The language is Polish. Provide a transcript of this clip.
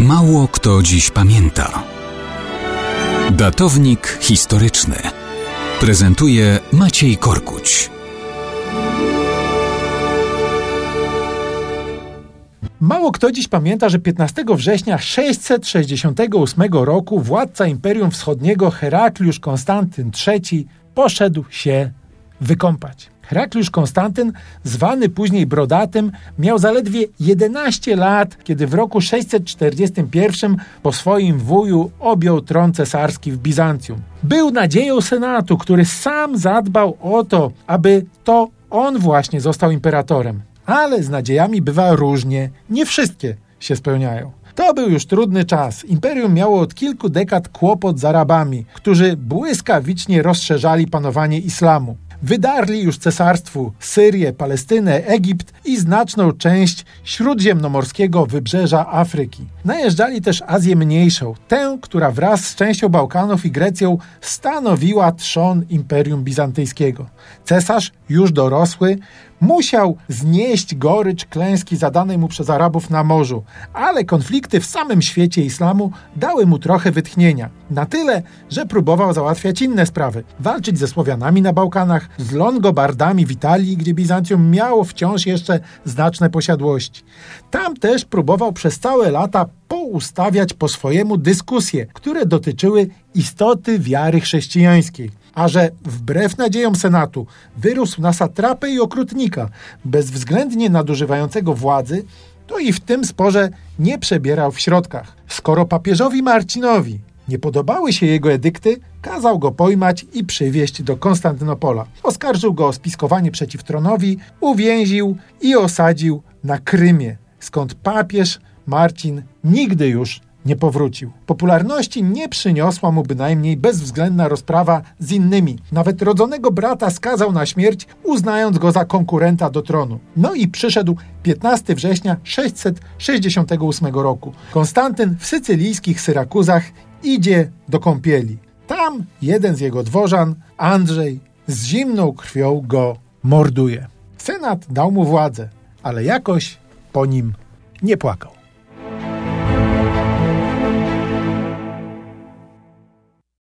Mało kto dziś pamięta. Datownik historyczny prezentuje Maciej Korkuć. Mało kto dziś pamięta, że 15 września 668 roku władca Imperium Wschodniego Herakliusz Konstantyn III poszedł się wykąpać. Herakliusz Konstantyn, zwany później Brodatym, miał zaledwie 11 lat, kiedy w roku 641 po swoim wuju objął tron cesarski w Bizancjum. Był nadzieją Senatu, który sam zadbał o to, aby to on właśnie został imperatorem. Ale z nadziejami bywa różnie, nie wszystkie się spełniają. To był już trudny czas. Imperium miało od kilku dekad kłopot z Arabami, którzy błyskawicznie rozszerzali panowanie islamu. Wydarli już cesarstwu Syrię, Palestynę, Egipt i znaczną część śródziemnomorskiego wybrzeża Afryki. Najeżdżali też Azję Mniejszą, tę, która wraz z częścią Bałkanów i Grecją stanowiła trzon Imperium Bizantyjskiego. Cesarz, już dorosły, musiał znieść gorycz klęski zadanej mu przez Arabów na morzu, ale konflikty w samym świecie islamu dały mu trochę wytchnienia. Na tyle, że próbował załatwiać inne sprawy. Walczyć ze Słowianami na Bałkanach, z Longobardami w Italii, gdzie Bizancjum miało wciąż jeszcze znaczne posiadłości. Tam też próbował przez całe lata poustawiać po swojemu dyskusje, które dotyczyły istoty wiary chrześcijańskiej. A że wbrew nadziejom Senatu wyrósł na satrapę i okrutnika, bezwzględnie nadużywającego władzy, to i w tym sporze nie przebierał w środkach. Skoro papieżowi Marcinowi nie podobały się jego edykty, kazał go pojmać i przywieźć do Konstantynopola. Oskarżył go o spiskowanie przeciw tronowi, uwięził i osadził na Krymie, skąd papież Marcin nigdy już nie powrócił. Popularności nie przyniosła mu bynajmniej bezwzględna rozprawa z innymi. Nawet rodzonego brata skazał na śmierć, uznając go za konkurenta do tronu. No i przyszedł 15 września 668 roku. Konstantyn w sycylijskich Syrakuzach idzie do kąpieli. Tam jeden z jego dworzan, Andrzej, z zimną krwią go morduje. Senat dał mu władzę, ale jakoś po nim nie płakał.